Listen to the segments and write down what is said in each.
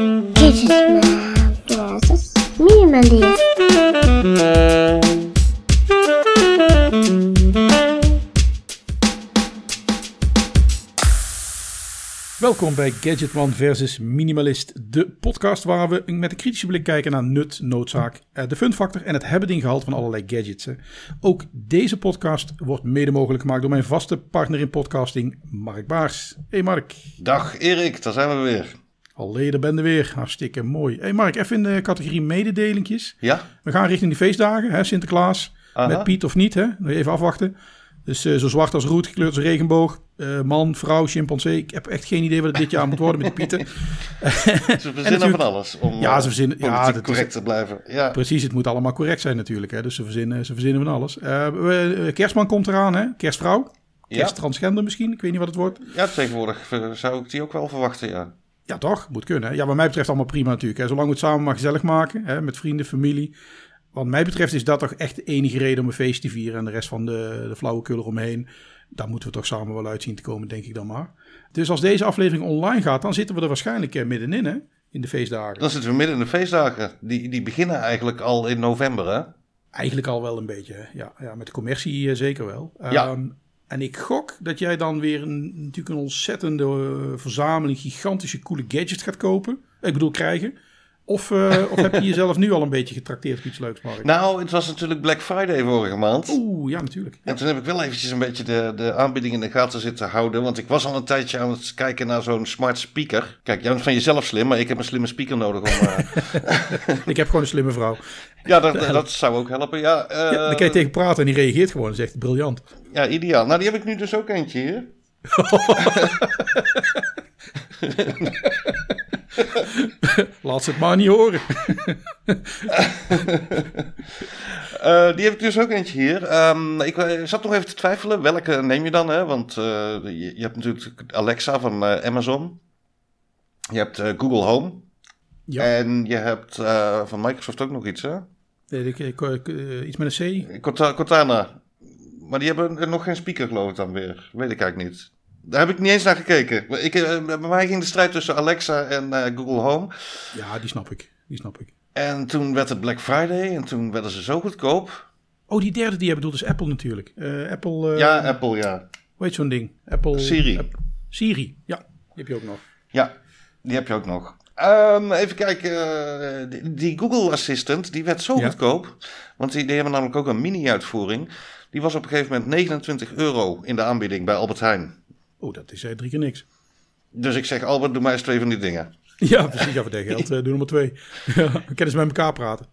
Gadgetman versus Minimalist. Welkom bij Gadgetman versus Minimalist, de podcast waar we met een kritische blik kijken naar nut, noodzaak, eh, de fun factor en het hebben ding gehaald van allerlei gadgets. Ook deze podcast wordt mede mogelijk gemaakt door mijn vaste partner in podcasting, Mark Baars. Hey Mark, Dag Erik, daar zijn we weer. Allee, ben je weer. Hartstikke mooi. Hey Mark, even in de categorie mededelingjes. Ja? We gaan richting de feestdagen, hè, Sinterklaas, Aha. met Piet of niet, hè? Even afwachten. Dus eh, zo zwart als roet, gekleurd als regenboog. Eh, man, vrouw, chimpansee. Ik heb echt geen idee wat het dit jaar moet worden met die pieten. Ze verzinnen van alles om Ja, eh, ze verzinnen- ja, is- correct te blijven. Ja. Precies, het moet allemaal correct zijn natuurlijk. Hè? Dus ze verzinnen, ze verzinnen van alles. Eh, eh, kerstman komt eraan, hè? Kerstvrouw. Ja. Kersttransgender misschien, ik weet niet wat het wordt. ja, tegenwoordig eh, zou ik die ook wel verwachten, ja. Ja, toch? Moet kunnen. Ja, wat mij betreft allemaal prima natuurlijk. Hè? Zolang we het samen maar gezellig maken, hè? met vrienden, familie. Wat mij betreft is dat toch echt de enige reden om een feest te vieren. En de rest van de, de flauwekul eromheen, daar moeten we toch samen wel uit zien te komen, denk ik dan maar. Dus als deze aflevering online gaat, dan zitten we er waarschijnlijk eh, middenin, hè? In de feestdagen. Dan zitten we midden in de feestdagen. Die, die beginnen eigenlijk al in november, hè? Eigenlijk al wel een beetje, hè. ja, ja met de commercie eh, zeker wel. Ja. Ehm, en ik gok dat jij dan weer een, natuurlijk een ontzettende eh, verzameling gigantische coole gadgets gaat kopen. Ik bedoel krijgen. Of, eh, of heb je jezelf nu al een beetje getrakteerd op iets leuks, Mark? Nou, het was natuurlijk Black Friday vorige maand. Oeh, ja natuurlijk. En toen heb ik wel eventjes een beetje de, de aanbieding in de gaten zitten houden. Want ik was al een tijdje aan het kijken naar zo'n smart speaker. Kijk, jij bent van jezelf slim, maar ik heb een slimme speaker nodig om... eh, Ik heb gewoon een slimme vrouw. ja, dat, dat zou ook helpen. Ja, eh, Ja, dan kan je tegen praten en die reageert gewoon en zegt briljant. ja, ideaal. Nou, die heb ik nu dus ook eentje hier. Laat ze het maar niet horen. Eh, die heb ik dus ook eentje hier. Ehm, ik eh, zat nog even te twijfelen. Welke neem je dan? Hè? Want eh, je, je hebt natuurlijk Alexa van Amazon. Je hebt Google Home. Ja, En je hebt van Microsoft ook nog iets, hè? weet ik, ik, ik, iets met een C. Corta- Cortana. Maar die hebben nog geen speaker, geloof ik dan weer. Weet ik eigenlijk niet. Daar heb ik niet eens naar gekeken. Ik, eh, bij mij ging de strijd tussen Alexa en eh, Google Home. Ja, die snap ik. Die snap ik. En toen werd het Black Friday en toen werden ze zo goedkoop. Oh, die derde die je bedoelt is Apple natuurlijk. Eh, Apple, ja, Apple, ja. hoe heet zo'n ding? Apple... Siri. App- Siri, ja. Die heb je ook nog. Ja, die heb je ook nog. Ehm, even kijken. die, die Google Assistant, die werd zo Ja. goedkoop. Want die, die hebben namelijk ook een mini-uitvoering. Die was op een gegeven moment 29 euro in de aanbieding bij Albert Heijn. Oh, dat is eh, drie keer niks. Dus ik zeg, Albert, doe mij eens twee van die dingen. Ja, precies. Ja, voor dat geld. eh, doe nummer twee. Ja, we kunnen eens met elkaar praten.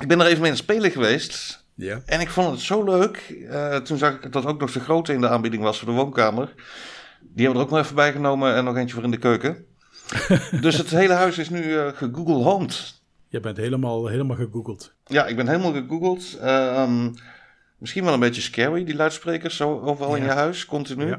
Ik ben er even mee aan het spelen geweest. Ja. En ik vond het zo leuk. Eh, toen zag ik dat ook nog de grote in de aanbieding was voor de woonkamer. Die hebben we er ook nog even bij genomen en nog eentje voor in de keuken. dus het hele huis is nu eh gegoogle homed. Je bent helemaal, helemaal gegoogeld. Ja, ik ben helemaal gegoogeld. Ehm, misschien wel een beetje scary, die luidsprekers zo overal in je huis, continu.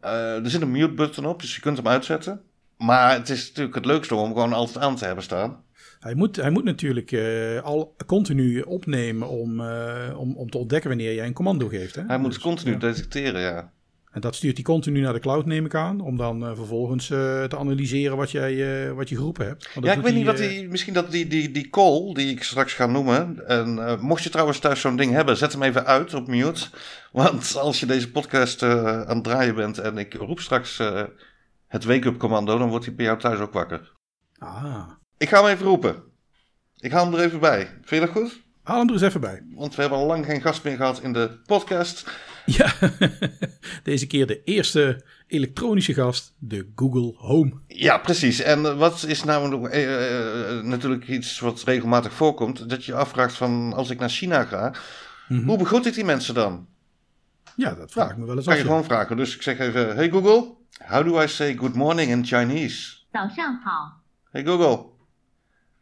Eh, er zit een mute button op, dus je kunt hem uitzetten. Maar het is natuurlijk het leukste om hem gewoon altijd aan te hebben staan. Hij, moet, hij moet natuurlijk eh, al continu opnemen om, eh, om, om te ontdekken wanneer jij een commando geeft. Hè? Hij moet Dus, continu ja. detecteren, ja. En dat stuurt hij continu naar de cloud, neem ik aan. Om dan eh, vervolgens eh, te analyseren wat, jij, eh, wat je geroepen hebt. Ja, ik weet niet wat die, misschien dat die, die, die call die ik straks ga noemen. En mocht je trouwens thuis zo'n ding hebben, zet hem even uit op mute. Want als je deze podcast aan het draaien bent en ik roep straks het wake-up commando, dan wordt hij bij jou thuis ook wakker. Ah, Ik ga hem even roepen. Ik haal hem er even bij. Vind je dat goed? haal hem er eens even bij. Want we hebben al lang geen gast meer gehad in de podcast. Ja, deze keer de eerste elektronische gast, de Google Home. Ja, precies. En wat is nou eh, eh, eh, natuurlijk iets wat regelmatig voorkomt, dat je afvraagt van als ik naar China ga, mhm. hoe begroet ik die mensen dan? Ja, dat vraag ik me wel eens af. Kan je gewoon vragen. Dus ik zeg even, hey Google, how do I say good morning in Chinese? Hey Google,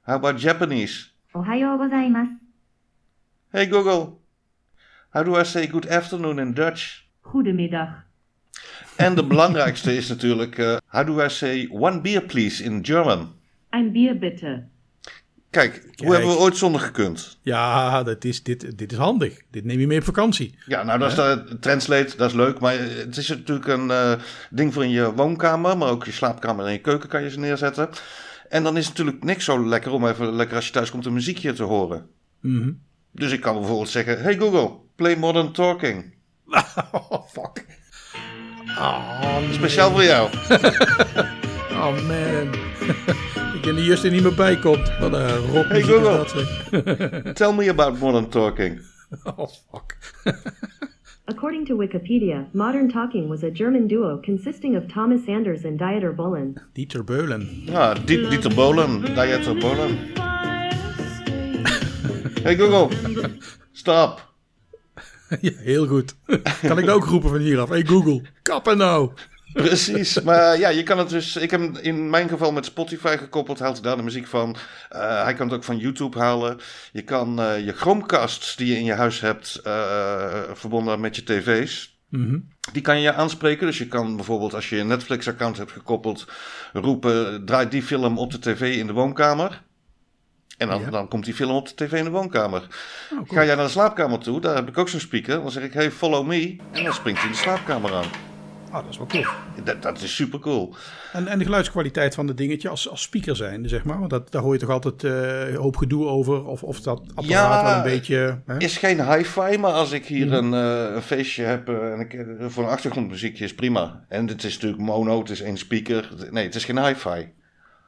how about Japanese? Ohayou gozaimasu. Hey Google, how do I say good afternoon in Dutch? Goedemiddag. En de belangrijkste is natuurlijk, eh, how do I say one beer please in German? Ein Bier bitte. Kijk, Kijk. hoe hebben we ooit zonder gekund? Ja, dat is, dit, dit is handig. Dit neem je mee op vakantie. Ja, nou, dat is de translate, dat is leuk. Maar het is natuurlijk een eh, ding voor in je woonkamer, maar ook je slaapkamer en je keuken kan je ze neerzetten. En dan is het natuurlijk niks zo lekker om even lekker als je thuis komt een muziekje te horen. Mhm. Dus ik kan bijvoorbeeld zeggen: Hey Google, play Modern Talking. Oh, fuck. Oh, Speciaal voor jou. Oh man. ik ken die Justin niet meer bij komt. Wat een rockmuziek Hey, is Google. dat zeg. Tell me about Modern Talking. Oh fuck. According to Wikipedia, Modern Talking was a German duo consisting of Thomas Anders and Dieter Bohlen. Dieter Beulen. Ja, Diet- Dieter Bohlen, Dieter Bohlen. Hey Google, stop. ja, heel goed. kan ik dat ook roepen van hieraf? Hey Google, kappen nou. Precies, maar ja, je kan het dus. Ik heb in mijn geval met Spotify gekoppeld, haalt hij daar de muziek van. Eh, hij kan het ook van YouTube halen. Je kan eh, je Chromecasts die je in je huis hebt, eh, verbonden met je tv's. Mhm. Die kan je aanspreken. Dus je kan bijvoorbeeld, als je een Netflix-account hebt gekoppeld, roepen: draai die film op de tv in de woonkamer. En dan, Ja. dan komt die film op de tv in de woonkamer. Oh, cool. Ga jij naar de slaapkamer toe, daar heb ik ook zo'n speaker. Dan zeg ik: hey, follow me. En dan springt hij in de slaapkamer aan. Ah, dat is wel cool. Dat, dat is super cool. En, en de geluidskwaliteit van het dingetje als, als speaker zijn, zeg maar. Want dat, daar hoor je toch altijd een hoop gedoe over. Of, of dat apparaat Ja, wel een beetje... Hè? Is geen hi-fi, maar als ik hier Mhm. een, eh, een feestje heb eh, en ik, voor een achtergrondmuziekje is prima. En het is natuurlijk mono, het is één speaker. Nee, het is geen hi-fi.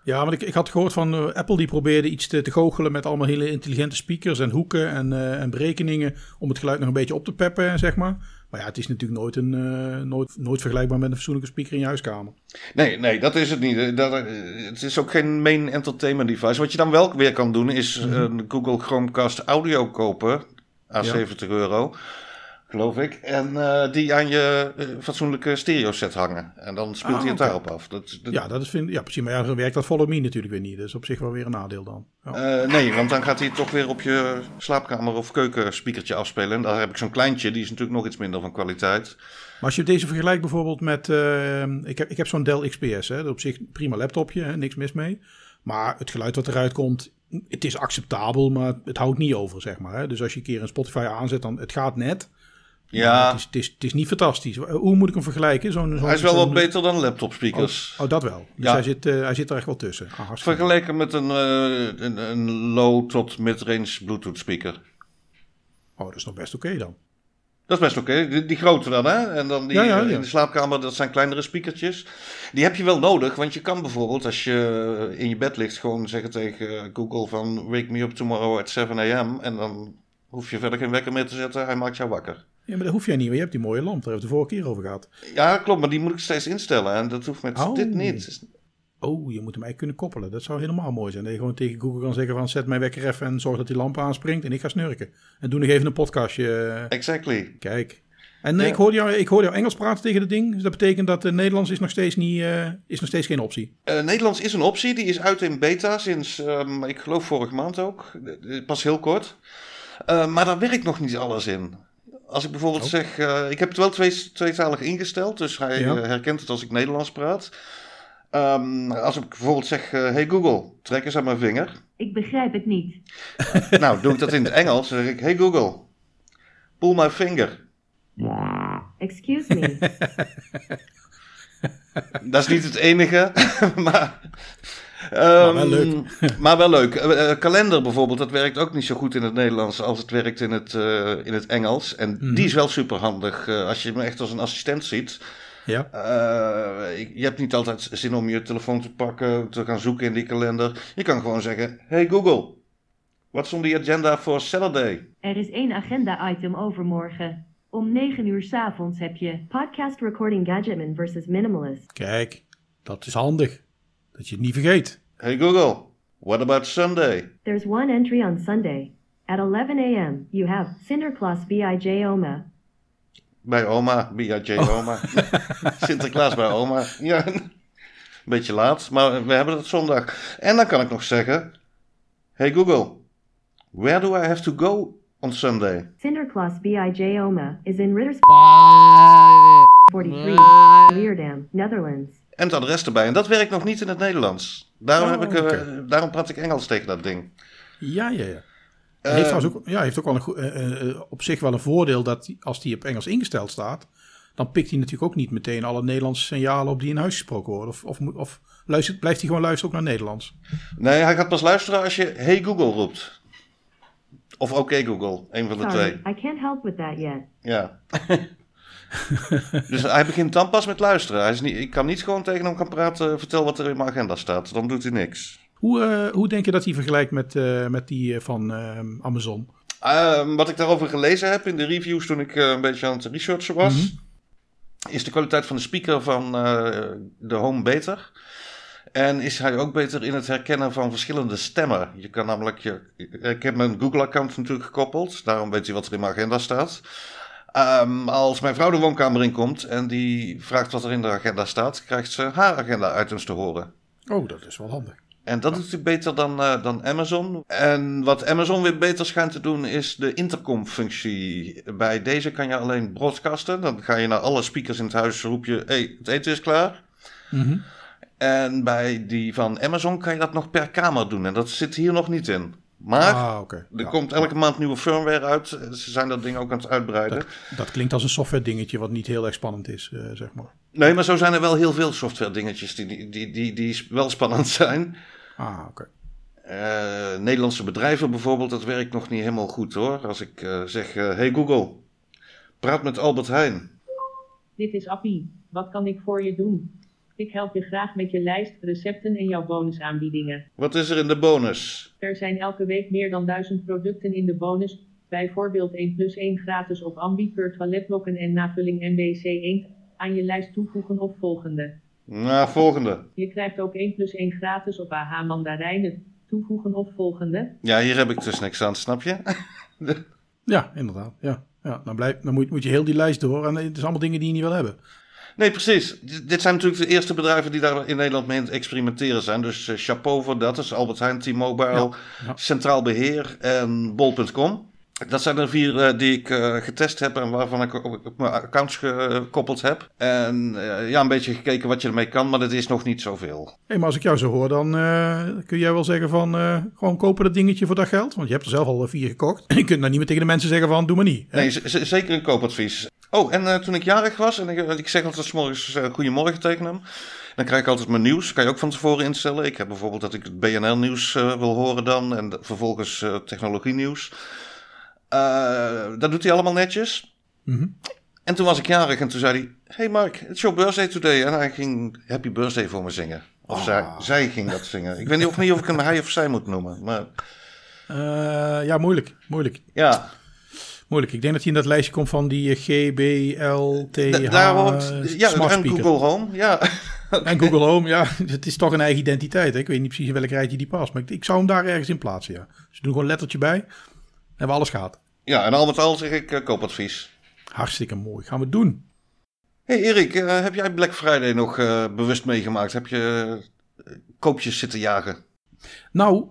Ja, want ik, ik had gehoord van eh, Apple die probeerde iets te, te goochelen met allemaal hele intelligente speakers en hoeken en, eh, en berekeningen om het geluid nog een beetje op te peppen, zeg maar. Maar ja, het is natuurlijk nooit, een, eh, nooit, nooit vergelijkbaar met een fatsoenlijke speaker in je huiskamer. Nee, nee, dat is het niet. Dat, het is ook geen main entertainment device. Wat je dan wel weer kan doen is Mhm. een Google Chromecast audio kopen. Ja. 70 euro, geloof ik. En eh, die aan je eh, fatsoenlijke stereo set hangen. En dan speelt Ah, hij het oké. daarop af. Dat, dat- Ja, dat is vind, ja, precies. Maar ja, dan werkt dat Follow Me natuurlijk weer niet. Dus op zich wel weer een nadeel dan. Ja. Eh, nee, want dan gaat hij toch weer op je slaapkamer of keukenspeakertje afspelen. En daar heb ik zo'n kleintje, die is natuurlijk nog iets minder van kwaliteit. Maar als je deze vergelijkt bijvoorbeeld met... ik heb, ik heb zo'n Dell XPS. Hè, op zich prima laptopje, hè, niks mis mee. Maar het geluid wat eruit komt, het is acceptabel, maar het houdt niet over, zeg maar. Hè. Dus als je een keer een Spotify aanzet, dan het gaat net. Ja, Het is, het, is, het is niet fantastisch. Hoe moet ik hem vergelijken? Zo'n, zo'n- hij is wel wat beter dan laptop speakers. Oh, oh, dat wel. Dus Ja. hij, zit, eh, hij zit er echt wel tussen. Ah, Vergeleken met een, eh, een, een low tot mid-range Bluetooth speaker. Oh, dat is nog best oké dan. Dat is best oké. Die, die grote dan, hè? En dan die Ja, ja, eh, in de slaapkamer, dat zijn kleinere speakertjes. Die heb je wel nodig, want je kan bijvoorbeeld als je in je bed ligt gewoon zeggen tegen eh, Google van wake me up tomorrow at 7 a.m. En dan hoef je verder geen wekker meer te zetten, hij maakt jou wakker. Ja, maar dat hoef jij niet, want je hebt die mooie lamp. Daar hebben we het de vorige keer over gehad. Ja, klopt, maar die moet ik steeds instellen en dat hoeft met Oh. dit niet. Oh, je moet hem eigenlijk kunnen koppelen. Dat zou helemaal mooi zijn. Dat je gewoon tegen Google kan zeggen van... zet mij wekker even en zorg dat die lamp aanspringt en ik ga snurken. En doe nog even een podcastje. Exactly. Kijk. En Ja. ik, hoorde jou, ik hoorde jou Engels praten tegen dat ding. Dus dat betekent dat uh, Nederlands is nog steeds, niet, eh, is nog steeds geen optie. Eh, Nederlands is een optie, die is uit in beta sinds, ehm, ik geloof vorige maand ook. Eh, Pas heel kort. Eh, maar daar werkt nog niet alles in. Als ik bijvoorbeeld Oh. zeg, eh, ik heb het wel twee, tweetalig ingesteld, dus hij Ja. eh, herkent het als ik Nederlands praat. Ehm, als ik bijvoorbeeld zeg, eh, hey Google, trek eens aan mijn vinger. Ik begrijp het niet. nou, doe ik dat in het Engels, dan zeg ik, hey Google, pull my finger. Excuse me. Dat is niet het enige, maar... ehm, wel leuk. maar wel leuk. Eh, eh, kalender bijvoorbeeld, dat werkt ook niet zo goed in het Nederlands als het werkt in het, eh, in het Engels. En Mhm. die is wel super handig als je me echt als een assistent ziet. Ja. Eh, je hebt niet altijd zin om je telefoon te pakken, te gaan zoeken in die kalender. Je kan gewoon zeggen, hey Google, what's on the agenda for Saturday? Er is één agenda-item overmorgen. Om 9 uur 's avonds heb je Podcast recording Gadgetman versus Minimalist. Kijk, dat is handig. Dat je het niet vergeet. Hey Google, what about Sunday? There's one entry on Sunday. At 11 a.m., you have Sinterklaas B.I.J. Oma. Bij oma, B.I.J. Oh. oma. Sinterklaas bij oma. Ja, een beetje laat, maar we hebben het zondag. En dan kan ik nog zeggen, hey Google, where do I have to go on Sunday? Sinterklaas B.I.J. Oma is in Ritters 43, Leerdam, Netherlands. En het adres erbij. En dat werkt nog niet in het Nederlands. Daarom, Oh, heb ik, eh, daarom praat ik Engels tegen dat ding. Ja, ja, ja. Eh, heeft, ook, ja, heeft ook wel een, goe- eh, op zich wel een voordeel dat die- als die op Engels ingesteld staat, dan pikt hij natuurlijk ook niet meteen alle Nederlandse signalen op die in huis gesproken worden. Of, of, of luistert, blijft hij gewoon luisteren ook naar Nederlands? Nee, hij gaat pas luisteren als je Hey Google roept. Of Oké Google, een van de Sorry, twee. I can't help with that yet. Ja. dus hij begint dan pas met luisteren. Hij is niet, ik kan niet gewoon tegen hem gaan praten, vertel wat er in mijn agenda staat. Dan doet hij niks. Hoe, eh, hoe denk je dat hij vergelijkt met, eh, met die eh, van eh, Amazon? Ehm, wat ik daarover gelezen heb in de reviews toen ik eh, een beetje aan het researchen was, Mhm. is de kwaliteit van de speaker van eh, de Home beter. En is hij ook beter in het herkennen van verschillende stemmen. Je kan namelijk, je, ik heb mijn Google-account natuurlijk gekoppeld, daarom weet hij wat er in mijn agenda staat. Ehm, als mijn vrouw de woonkamer inkomt en die vraagt wat er in de agenda staat, krijgt ze haar agenda-items te horen. Oh, dat is wel handig. En dat doet hij beter dan, eh, dan Amazon. En wat Amazon weer beter schijnt te doen is de intercom-functie. Bij deze kan je alleen broadcasten. Dan ga je naar alle speakers in het huis, roep je, hey, het eten is klaar. Mhm. En bij die van Amazon kan je dat nog per kamer doen. En dat zit hier nog niet in. Maar ah, oké. er Ja. komt elke maand nieuwe firmware uit. Ze zijn dat ding ook aan het uitbreiden. Dat, dat klinkt als een software dingetje wat niet heel erg spannend is, eh, zeg maar. Nee, maar zo zijn er wel heel veel software dingetjes die, die, die, die, die wel spannend zijn. Ah, oké. Eh, Nederlandse bedrijven bijvoorbeeld, dat werkt nog niet helemaal goed hoor. Als ik eh, zeg, eh, hey Google, praat met Albert Heijn. Dit is Appie. Wat kan ik voor je doen? Ik help je graag met je lijst, recepten en jouw bonusaanbiedingen. Wat is er in de bonus? Er zijn elke week meer dan 1000 producten in de bonus. Bijvoorbeeld 1 plus 1 gratis op Ambi per toiletblokken en navulling MBC 1 aan je lijst toevoegen of volgende. Nou, volgende. Je krijgt ook 1 plus 1 gratis op AH mandarijnen toevoegen of volgende. Ja, hier heb ik dus niks aan, snap je? Ja, inderdaad. Ja. Ja, dan blijf, dan moet, moet je heel die lijst door. En het is allemaal dingen die je niet wil hebben. Nee, precies. D- Dit zijn natuurlijk de eerste bedrijven die daar in Nederland mee aan het experimenteren zijn. Dus eh, chapeau voor dat. Is Albert Heijn, T-Mobile, Ja, ja. Centraal Beheer en Bol.com. Dat zijn er vier eh, die ik eh, getest heb en waarvan ik op mijn accounts gekoppeld heb. En eh, ja, een beetje gekeken wat je ermee kan, maar dat is nog niet zoveel. Hé, maar als ik jou zo hoor, dan kun jij wel zeggen van... gewoon kopen dat dingetje voor dat geld. Want je hebt er zelf al vier gekocht. En je kunt nou niet meer tegen de mensen zeggen van, doe maar niet. hè? Nee, zeker een koopadvies. Oh, en toen ik jarig was, en ik, ik zeg altijd 's morgens goedemorgen tegen hem. Dan krijg ik altijd mijn nieuws. Kan je ook van tevoren instellen. Ik heb bijvoorbeeld dat ik het BNL-nieuws wil horen dan. En vervolgens technologie-nieuws. Eh, dat doet hij allemaal netjes. Mhm. En toen was ik jarig en toen zei hij... Hey Mark, it's your birthday today. En hij ging Happy Birthday voor me zingen. Of Ah. zij, zij ging dat zingen. Ik weet niet of, niet of ik hem hij of zij moet noemen. Maar Eh, ja, moeilijk. Moeilijk. ja, Moeilijk. Ik denk dat hij in dat lijstje komt van die eh, G, B, L, T, da- H, daar hoort... Ja, en. Google Home. Ja, En Google Home, ja, het is toch een eigen identiteit. Hè? Ik weet niet precies in welk rijtje die past. Maar ik, ik zou hem daar ergens in plaatsen, ja. Dus doe gewoon een lettertje bij. En we alles gaat. Ja, en al met al zeg ik eh, koopadvies. Hartstikke mooi. Gaan we doen. Hey Erik, eh, heb jij Black Friday nog eh, bewust meegemaakt? Heb je koopjes zitten jagen? Nou,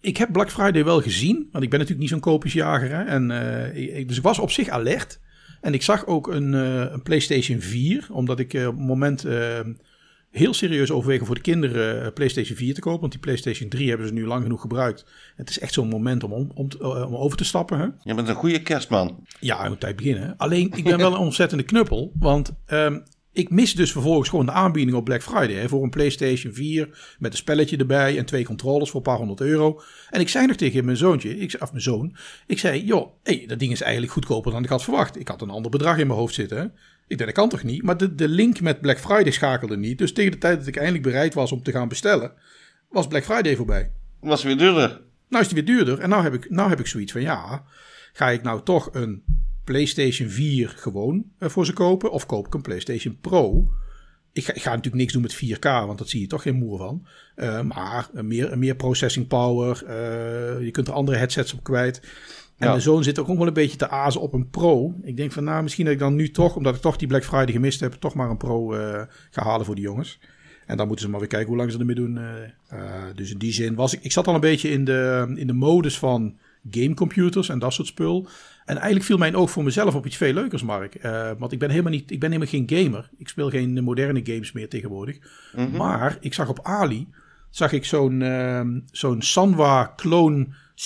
ik heb Black Friday wel gezien. Want ik ben natuurlijk niet zo'n koopjesjager. Hè? En, ik- dus ik was op zich alert. En ik zag ook een, een PlayStation 4. Omdat ik op het moment heel serieus overwegen voor de kinderen eh, PlayStation 4 te kopen. Want die PlayStation 3 hebben ze nu lang genoeg gebruikt. Het is echt zo'n moment om, om, om, eh, om over te stappen. Hè? Je bent een goede kerstman. Ja, moet tijd beginnen. Alleen, ik ben wel een ontzettende knuppel. Want ehm, ik mis dus vervolgens gewoon de aanbieding op Black Friday. Hè, voor een PlayStation 4 met een spelletje erbij en twee controllers voor een paar honderd euro. En ik zei nog tegen mijn zoontje, ik, zei- of mijn zoon, ik zei, joh, hey, dat ding is eigenlijk goedkoper dan ik had verwacht. Ik had een ander bedrag in mijn hoofd zitten. Hè. Ik dacht, dat kan toch niet? Maar de, de link met Black Friday schakelde niet. Dus tegen de tijd dat ik eindelijk bereid was om te gaan bestellen, was Black Friday voorbij. Was weer duurder. Nou is die weer duurder. En nou heb ik, nou heb ik zoiets van ja, ga ik nou toch een PlayStation 4 gewoon eh, voor ze kopen? Of koop ik een PlayStation Pro? Ik ga, ik ga natuurlijk niks doen met 4K, want dat zie je toch geen moer van. Eh, maar een meer, meer processing power. eh, je kunt er andere headsets op kwijt. En Ja. mijn zoon zit ook nog wel een beetje te azen op een Pro. Ik denk van nou, misschien dat ik dan nu toch, omdat ik toch die Black Friday gemist heb, toch maar een Pro eh, ga halen voor die jongens. En dan moeten ze maar weer kijken hoe lang ze ermee doen. eh. Eh, dus in die zin was ik. Ik zat al een beetje in de, in de modus van gamecomputers en dat soort spul. En eigenlijk viel mijn oog voor mezelf op iets veel leukers, Mark. Want ik ben helemaal niet. Ik ben helemaal geen gamer. Ik speel geen moderne games meer tegenwoordig. Maar ik zag op Ali. Zag ik zo'n zo'n Sanwa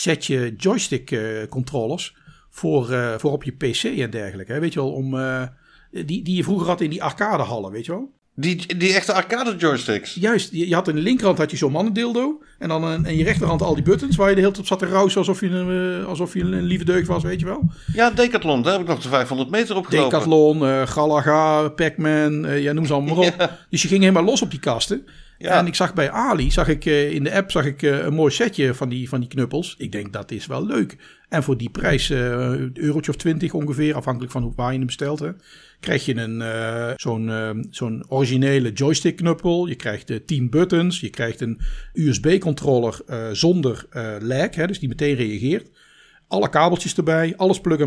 clone setje joystick eh, controllers. Voor, eh, voor op je PC en dergelijke. Hè? Weet je wel, om. eh, Die, die je vroeger had in die arcadehallen, weet je wel? Die, die echte arcade joysticks. Juist, je, je had in de linkerhand had je zo'n mannendildo. En dan een, in je rechterhand al die buttons waar je de hele tijd op zat te rousen alsof je, een, alsof je een lieve deugd was, weet je wel. Ja, Decathlon, daar heb ik nog de 500 meter op gelopen. Decathlon, Galaga, Pac-Man, eh, ja, noem ze allemaal maar op. Ja. Dus je ging helemaal los op die kasten. Ja. En ik zag bij Ali, zag ik eh, in de app zag ik, eh, een mooi setje van die, van die knuppels. Ik denk dat is wel leuk. En voor die prijs, eh, een eurotje of twintig ongeveer, afhankelijk van hoe, waar je hem bestelt, krijg je een, zo'n, eh, zo'n originele joystick knuppel. Je krijgt de 10 buttons. Je krijgt een USB-controller zonder lag, hè, dus die meteen reageert. Alle kabeltjes erbij, alles plug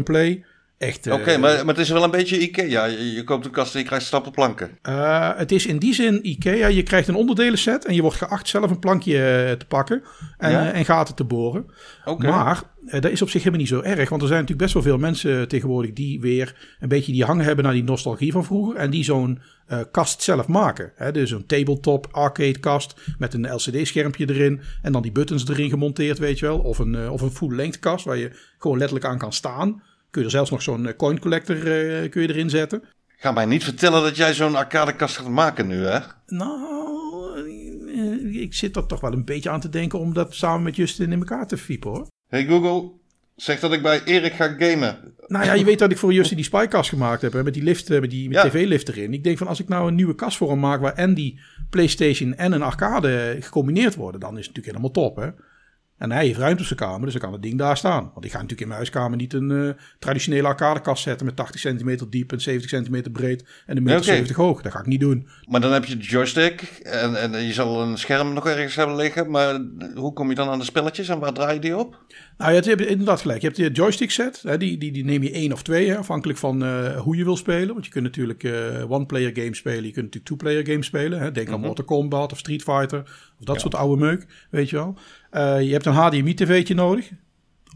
Echt. eh, Oké, maar, maar het is wel een beetje Ikea. Je, je koopt een kast en je krijgt stapelplanken. Eh, het is in die zin IKEA. Je krijgt een onderdelen set en je wordt geacht zelf een plankje eh, te pakken en, Ja? eh, en gaten te boren. Maar eh, dat is op zich helemaal niet zo erg, want er zijn natuurlijk best wel veel mensen tegenwoordig die weer een beetje die hang hebben naar die nostalgie van vroeger en die zo'n eh, kast zelf maken. Hè? Dus een tabletop arcade kast met een LCD-schermpje erin en dan die buttons erin gemonteerd, weet je wel. Of een, eh, of een full-length kast waar je gewoon letterlijk aan kan staan. Kun je er zelfs nog zo'n eh, coin collector eh, kun je erin zetten. Ga mij niet vertellen dat jij zo'n arcadekast gaat maken nu, hè? Nou, eh, ik zit er toch wel een beetje aan te denken om dat samen met Justin in elkaar te fiepen hoor. Hey Google, zeg dat ik bij Erik ga gamen. Nou ja, je weet dat ik voor Justin die spykast gemaakt heb, hè, met die lift, met die Ja. tv-lift erin. Ik denk van als ik nou een nieuwe kast voor hem maak waar en die PlayStation en een arcade gecombineerd worden, dan is het natuurlijk helemaal top hè. En hij heeft ruimte op zijn kamer, dus dan kan het ding daar staan. Want ik ga natuurlijk in mijn huiskamer niet een eh, traditionele arcadekast zetten met 80 centimeter diep en 70 centimeter breed en een meter Oké. 70 hoog. Dat ga ik niet doen. Maar dan heb je de joystick en, en je zal een scherm nog ergens hebben liggen. Maar hoe kom je dan aan de spelletjes en waar draai je die op? Nou ja, je hebt inderdaad gelijk. Je hebt de joystick set. Hè, die, die, die neem je één of twee, hè, afhankelijk van eh, hoe je wil spelen. Want je kunt natuurlijk eh, one-player games spelen. Je kunt natuurlijk two-player games spelen. Hè. Denk aan Mortal Kombat of Street Fighter. Of dat soort oude meuk, weet je wel. Eh, je hebt een HDMI-tv'tje nodig.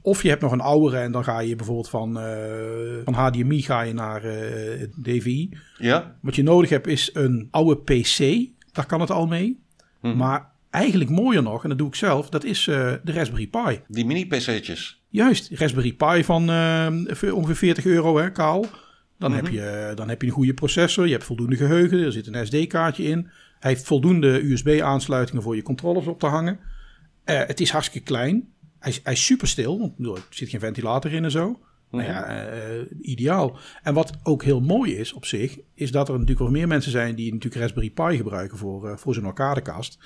Of je hebt nog een oudere en dan ga je bijvoorbeeld van, eh, van HDMI ga je naar eh, DVI. Ja? Wat je nodig hebt is een oude PC. Daar kan het al mee. Maar eigenlijk mooier nog, en dat doe ik zelf, dat is de Raspberry Pi. Die mini-pc'tjes. Juist, Raspberry Pi van ongeveer 40 euro, hè, kaal. Dan, heb je, dan heb je een goede processor, je hebt voldoende geheugen, er zit een SD-kaartje in. Hij heeft voldoende USB-aansluitingen voor je controllers op te hangen. Eh, het is hartstikke klein. Hij is, hij is super stil, want er zit geen ventilator in en zo. Nou ja, eh, ideaal. En wat ook heel mooi is op zich, is dat er natuurlijk wel meer mensen zijn die natuurlijk Raspberry Pi gebruiken voor, eh, voor zo'n arcadekast.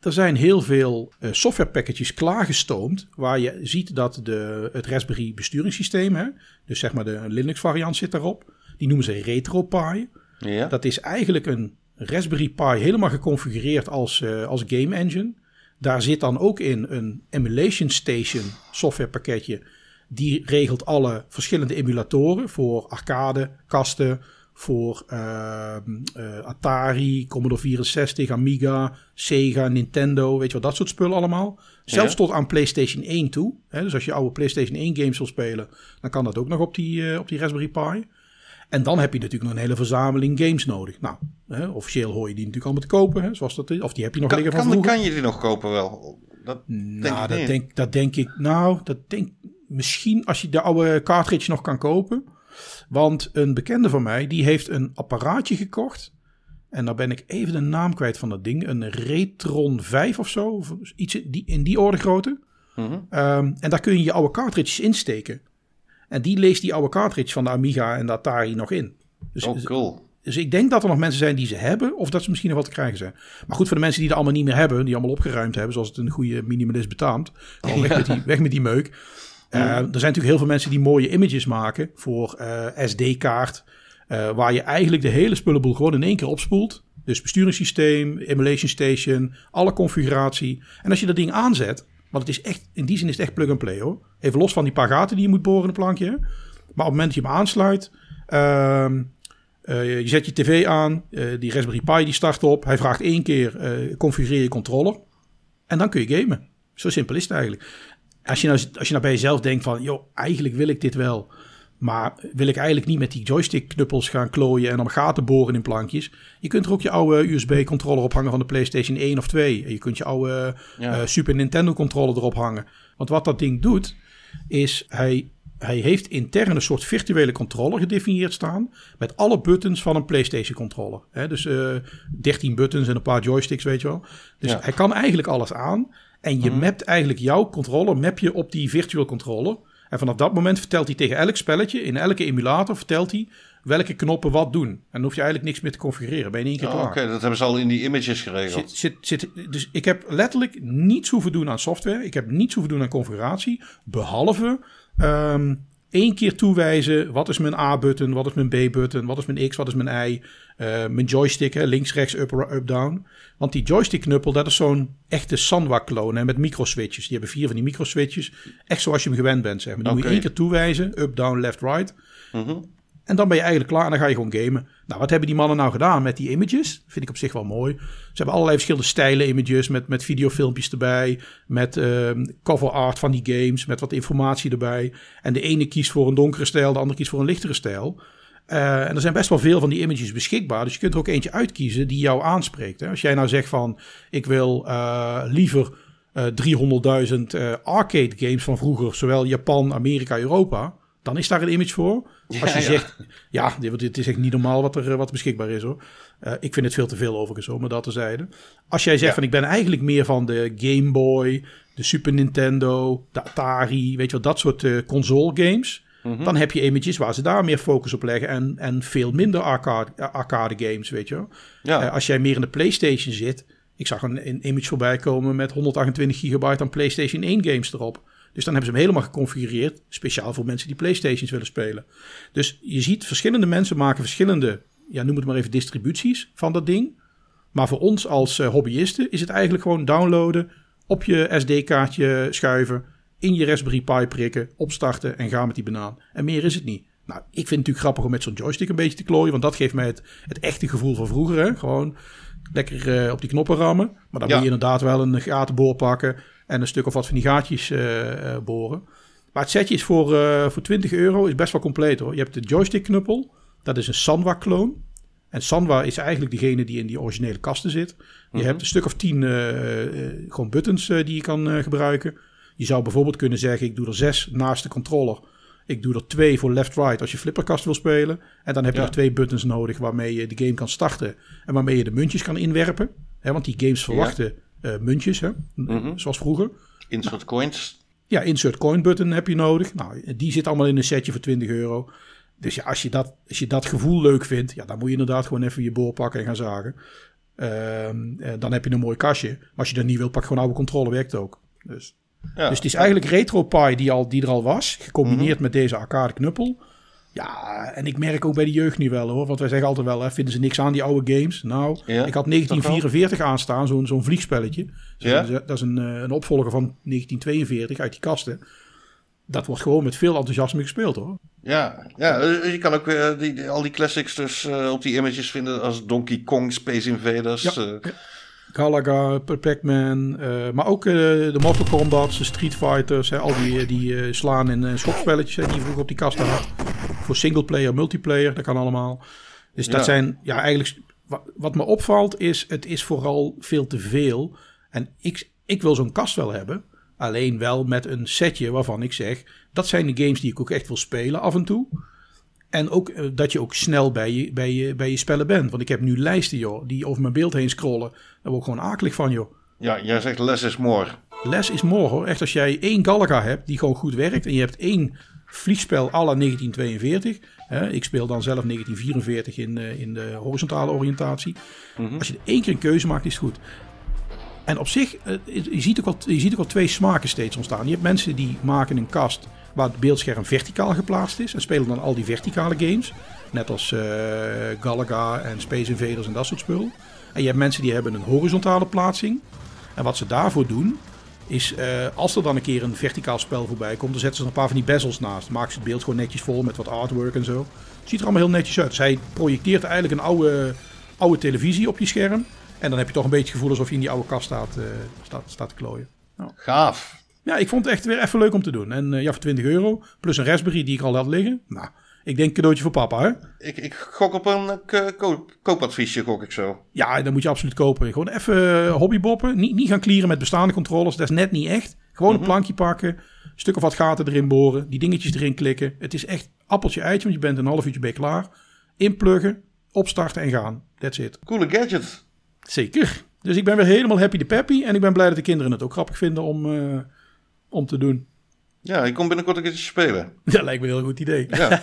Er zijn heel veel eh, softwarepackages klaargestoomd waar je ziet dat de, het Raspberry besturingssysteem, hè, dus zeg maar de Linux variant zit daarop, die noemen ze RetroPie. Ja? Dat is eigenlijk een Raspberry Pi helemaal geconfigureerd als, als game engine. Daar zit dan ook in een Emulation Station softwarepakketje. Die regelt alle verschillende emulatoren voor arcade, kasten, voor ehm, eh, Atari, Commodore 64, Amiga, Sega, Nintendo, weet je wat, dat soort spullen allemaal. Zelfs Ja. tot aan PlayStation 1 toe. Hè, dus als je oude PlayStation 1 games wil spelen, dan kan dat ook nog op die, eh, op die Raspberry Pi. En dan heb je natuurlijk nog een hele verzameling games nodig. Nou, hè, officieel hoor je die natuurlijk allemaal te kopen, hè, zoals dat is. Of die heb je nog Kan, liggen van kan, vroeger. kan je die nog kopen wel? Dat denk nou, ik dat niet. denk, dat denk ik. Nou, dat denk misschien als je de oude cartridge nog kan kopen. Want een bekende van mij, die heeft een apparaatje gekocht. En dan ben ik even de naam kwijt van dat ding. Een Retron 5 of zo. Of iets in die, in die orde grootte. Mhm. Ehm, en daar kun je je oude cartridges insteken. En die leest die oude cartridge van de Amiga en de Atari nog in. Dus, Oh, cool. dus ik denk dat er nog mensen zijn die ze hebben, of dat ze misschien nog wat te krijgen zijn. Maar goed, voor de mensen die er allemaal niet meer hebben, die allemaal opgeruimd hebben, zoals het een goede minimalist betaamt. Gewoon weg, met die, weg met die meuk. Eh, er zijn natuurlijk heel veel mensen die mooie images maken voor eh, SD-kaart. eh, waar je eigenlijk de hele spullenboel gewoon in één keer opspoelt. Dus besturingssysteem, emulation station, alle configuratie. En als je dat ding aanzet, want het is echt, in die zin is het echt plug and play hoor. Even los van die paar gaten die je moet boren in een plankje. Maar op het moment dat je hem aansluit, ehm, eh, je zet je tv aan, eh, die Raspberry Pi die start op. Hij vraagt één keer, eh, configureer je controller. En dan kun je gamen. Zo simpel is het eigenlijk. Als je nou, als je nou bij jezelf denkt van, joh, eigenlijk wil ik dit wel. Maar wil ik eigenlijk niet met die joystick knuppels gaan klooien en dan gaten boren in plankjes. Je kunt er ook je oude USB controller ophangen van de PlayStation 1 of 2. En je kunt je oude Ja. eh, Super Nintendo controller erop hangen. Want wat dat ding doet, is hij hij heeft intern een soort virtuele controller gedefinieerd staan. Met alle buttons van een PlayStation controller. Hè, dus eh 13 buttons en een paar joysticks, weet je wel. Dus Ja. hij kan eigenlijk alles aan. En je mapt eigenlijk jouw controller map je op die virtual controller. En vanaf dat moment vertelt hij tegen elk spelletje, in elke emulator, vertelt hij welke knoppen wat doen. En dan hoef je eigenlijk niks meer te configureren. Ben je in één keer Oh, Oké, klaar. dat hebben ze al in die images geregeld. Zit, zit, zit, dus ik heb letterlijk niets hoeven doen aan software. Ik heb niets hoeven doen aan configuratie. Behalve ehm één keer toewijzen. Wat is mijn A-button? Wat is mijn B-button? Wat is mijn X? Wat is mijn Y? Eh, mijn joystick, hè, links, rechts, up, up, down. Want die joystick-knuppel, dat is zo'n echte Sanwa-clone met microswitches. Die hebben vier van die microswitches. Echt zoals je hem gewend bent, zeg maar. Die moet je één keer toewijzen. Up, down, left, right. Mhm. En dan ben je eigenlijk klaar en dan ga je gewoon gamen. Nou, wat hebben die mannen nou gedaan met die images? Vind ik op zich wel mooi. Ze hebben allerlei verschillende stijlen images met, met videofilmpjes erbij. Met ehm, cover art van die games, met wat informatie erbij. En de ene kiest voor een donkere stijl, de andere kiest voor een lichtere stijl. Eh, en er zijn best wel veel van die images beschikbaar. Dus je kunt er ook eentje uitkiezen die jou aanspreekt. Hè? Als jij nou zegt van, ik wil eh, liever eh 300.000 eh, arcade games van vroeger, zowel Japan, Amerika, Europa, dan is daar een image voor. Als je Ja, zegt, ja, dit, dit is echt niet normaal wat er, eh, wat beschikbaar is hoor. Eh, ik vind het veel te veel overigens hoor, maar dat terzijde. Als jij zegt Ja. van ik ben eigenlijk meer van de Game Boy, de Super Nintendo, de Atari, weet je wel, dat soort eh, console games. Mhm. Dan heb je images waar ze daar meer focus op leggen en, en veel minder arcade, arcade games, weet je wel. Ja. Als jij meer in de PlayStation zit, ik zag een, een image voorbij komen met 128 gigabyte aan PlayStation 1 games erop. Dus dan hebben ze hem helemaal geconfigureerd, speciaal voor mensen die PlayStations willen spelen. Dus je ziet, verschillende mensen maken verschillende, ja, noem het maar even distributies van dat ding. Maar voor ons als eh, hobbyisten is het eigenlijk gewoon downloaden, op je SD-kaartje schuiven, in je Raspberry Pi prikken, opstarten en gaan met die banaan. En meer is het niet. Nou, ik vind het natuurlijk grappig om met zo'n joystick een beetje te klooien, want dat geeft mij het, het echte gevoel van vroeger. Hè? Gewoon lekker eh, op die knoppen rammen. Maar dan Ja. moet je inderdaad wel een gatenboor pakken en een stuk of wat van die gaatjes eh, eh, boren. Maar het setje is voor, eh, voor 20 euro is best wel compleet hoor. Je hebt de joystick knuppel, dat is een Sanwa clone. En Sanwa is eigenlijk degene die in die originele kasten zit. Je hebt een stuk of tien gewoon buttons die je kan gebruiken. Je zou bijvoorbeeld kunnen zeggen, ik doe er zes naast de controller. Ik doe er twee voor left-right als je flipperkast wil spelen. En dan heb je Ja. nog twee buttons nodig waarmee je de game kan starten. En waarmee je de muntjes kan inwerpen. Hè, want die games verwachten muntjes, hè? Mhm. zoals vroeger. Insert coins. Ja, insert coin button heb je nodig. Nou, die zit allemaal in een setje voor 20 euro. Dus ja, als je dat, als je dat gevoel leuk vindt, ja, dan moet je inderdaad gewoon even je boor pakken en gaan zagen. Ehm, eh, dan heb je een mooi kastje. Maar als je dat niet wilt, pak gewoon oude controle, werkt ook. Dus, Ja. dus het is eigenlijk RetroPie die, al, die er al was, gecombineerd met deze arcade knuppel. Ja, en ik merk ook bij de jeugd nu wel hoor. Want wij zeggen altijd wel, hè, vinden ze niks aan die oude games? Nou, Ja, ik had 1944 aanstaan, zo'n zo'n vliegspelletje. Zo- Ja? Dat is een, eh, een opvolger van 1942 uit die kasten. Dat wordt gewoon met veel enthousiasme gespeeld hoor. Ja, ja eh, je kan ook eh, die, die- al die classics dus op die images vinden als Donkey Kong, Space Invaders. Ja. Galaga, Pac-Man, maar ook de Mortal Kombat, de Street Fighters, hè, al die, die slaan- en schokspelletjes hè, die je vroeger op die kasten had. Voor singleplayer, multiplayer, dat kan allemaal. Dus dat Ja. zijn, ja eigenlijk, wa- wat me opvalt is, het is vooral veel te veel. En ik, ik wil zo'n kast wel hebben, alleen wel met een setje waarvan ik zeg, dat zijn de games die ik ook echt wil spelen af en toe. En ook eh, dat je ook snel bij je, bij, je, bij je spellen bent. Want ik heb nu lijsten, joh, die over mijn beeld heen scrollen. Daar word ik gewoon akelig van, joh. ja, jij zegt less is more. Less is more, hoor. Echt, als jij één Galaga hebt die gewoon goed werkt... en je hebt één vliegspel à la 1942... Hè, ik speel dan zelf 1944 in, eh, in de horizontale oriëntatie. Als je er één keer een keuze maakt, is het goed. En op zich, eh, je ziet, ook al, je ziet ook al twee smaken steeds ontstaan. Je hebt mensen die maken een kast waar het beeldscherm verticaal geplaatst is... en spelen dan al die verticale games. Net als eh, Galaga en Space Invaders en dat soort spul. En je hebt mensen die hebben een horizontale plaatsing. En wat ze daarvoor doen, is eh, als er dan een keer een verticaal spel voorbij komt, dan zetten ze er een paar van die bezels naast. Maken ze het beeld gewoon netjes vol met wat artwork en zo. Het ziet er allemaal heel netjes uit. Dus hij projecteert eigenlijk een oude, oude televisie op je scherm. En dan heb je toch een beetje het gevoel alsof je in die oude kast staat, eh, staat, staat te klooien. Gaaf. Ja, ik vond het echt weer even leuk om te doen. En eh, ja, voor 20 euro, plus een Raspberry die ik al had liggen. Nou, ik denk cadeautje voor papa, hè? Ik, ik gok op een eh, koop, koopadviesje, gok ik zo. Ja, dan moet je absoluut kopen. Gewoon even eh, hobbyboppen. Niet, niet gaan klieren met bestaande controllers. Dat is net niet echt. Gewoon een plankje pakken. stuk of wat gaten erin boren, die dingetjes erin klikken. Het is echt appeltje eitje, want je bent een half uurtje bij klaar. Inpluggen, opstarten en gaan. That's it. Coole gadget. Zeker. Dus ik ben weer helemaal happy de peppy. En ik ben blij dat de kinderen het ook grappig vinden om, eh, om te doen. Ja, ik kom binnenkort een keertje spelen. Dat lijkt me een heel goed idee. Ja.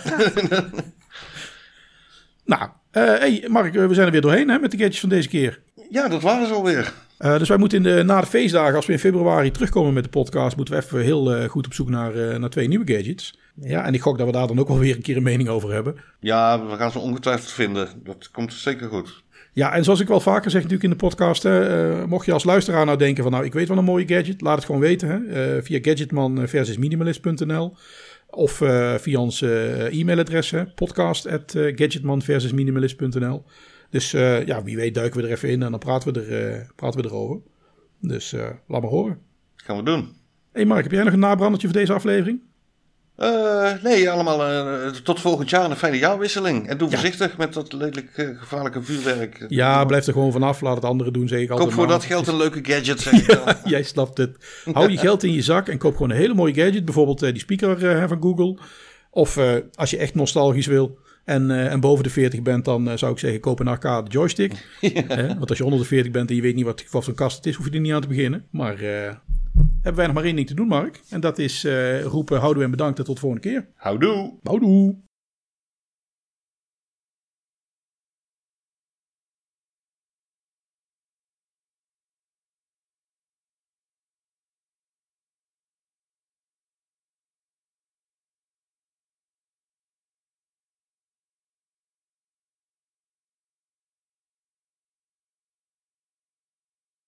Nou, eh hey Mark, eh, we zijn er weer doorheen hè, met de gadgets van deze keer. ja, dat waren ze alweer. Eh, dus wij moeten in de, na de feestdagen, als we in februari terugkomen met de podcast, moeten we even heel goed op zoek naar, naar twee nieuwe gadgets. Ja, en ik gok dat we daar dan ook wel weer een keer een mening over hebben. Ja, we gaan ze ongetwijfeld vinden. Dat komt zeker goed. Ja, en zoals ik wel vaker zeg natuurlijk in de podcast, hè, eh, mocht je als luisteraar nou denken van nou, ik weet wel een mooie gadget, laat het gewoon weten. Hè, eh, via gadgetman versus minimalist.nl of eh, via ons eh, e-mailadres, podcast at eh, gadgetman versus minimalist.nl. Dus eh, ja, wie weet duiken we er even in en dan praten we, er, eh, praten we erover. Dus eh, laat maar horen. gaan we doen. hey Mark, heb jij nog een nabrandertje voor deze aflevering? Eh, nee, allemaal eh, tot volgend jaar een fijne jaarwisseling. En doe voorzichtig met dat lelijk eh, gevaarlijke vuurwerk. Ja, blijf er gewoon vanaf. Laat het anderen doen, zeg ik altijd. Koop voor maar. dat geld een leuke gadget, zeg ik dan. Jij snapt het. Hou je geld in je zak en koop gewoon een hele mooie gadget. Bijvoorbeeld die speaker van Google. Of als je echt nostalgisch wil en, en boven de 40 bent, dan zou ik zeggen koop een arcade joystick. Want als je onder de 40 bent en je weet niet wat voor kast het is, hoef je er niet aan te beginnen. Maar hebben wij nog maar één ding te doen, Mark. En dat is eh, roepen, houden en bedankt en tot de volgende keer. Houdoe. Houdoe.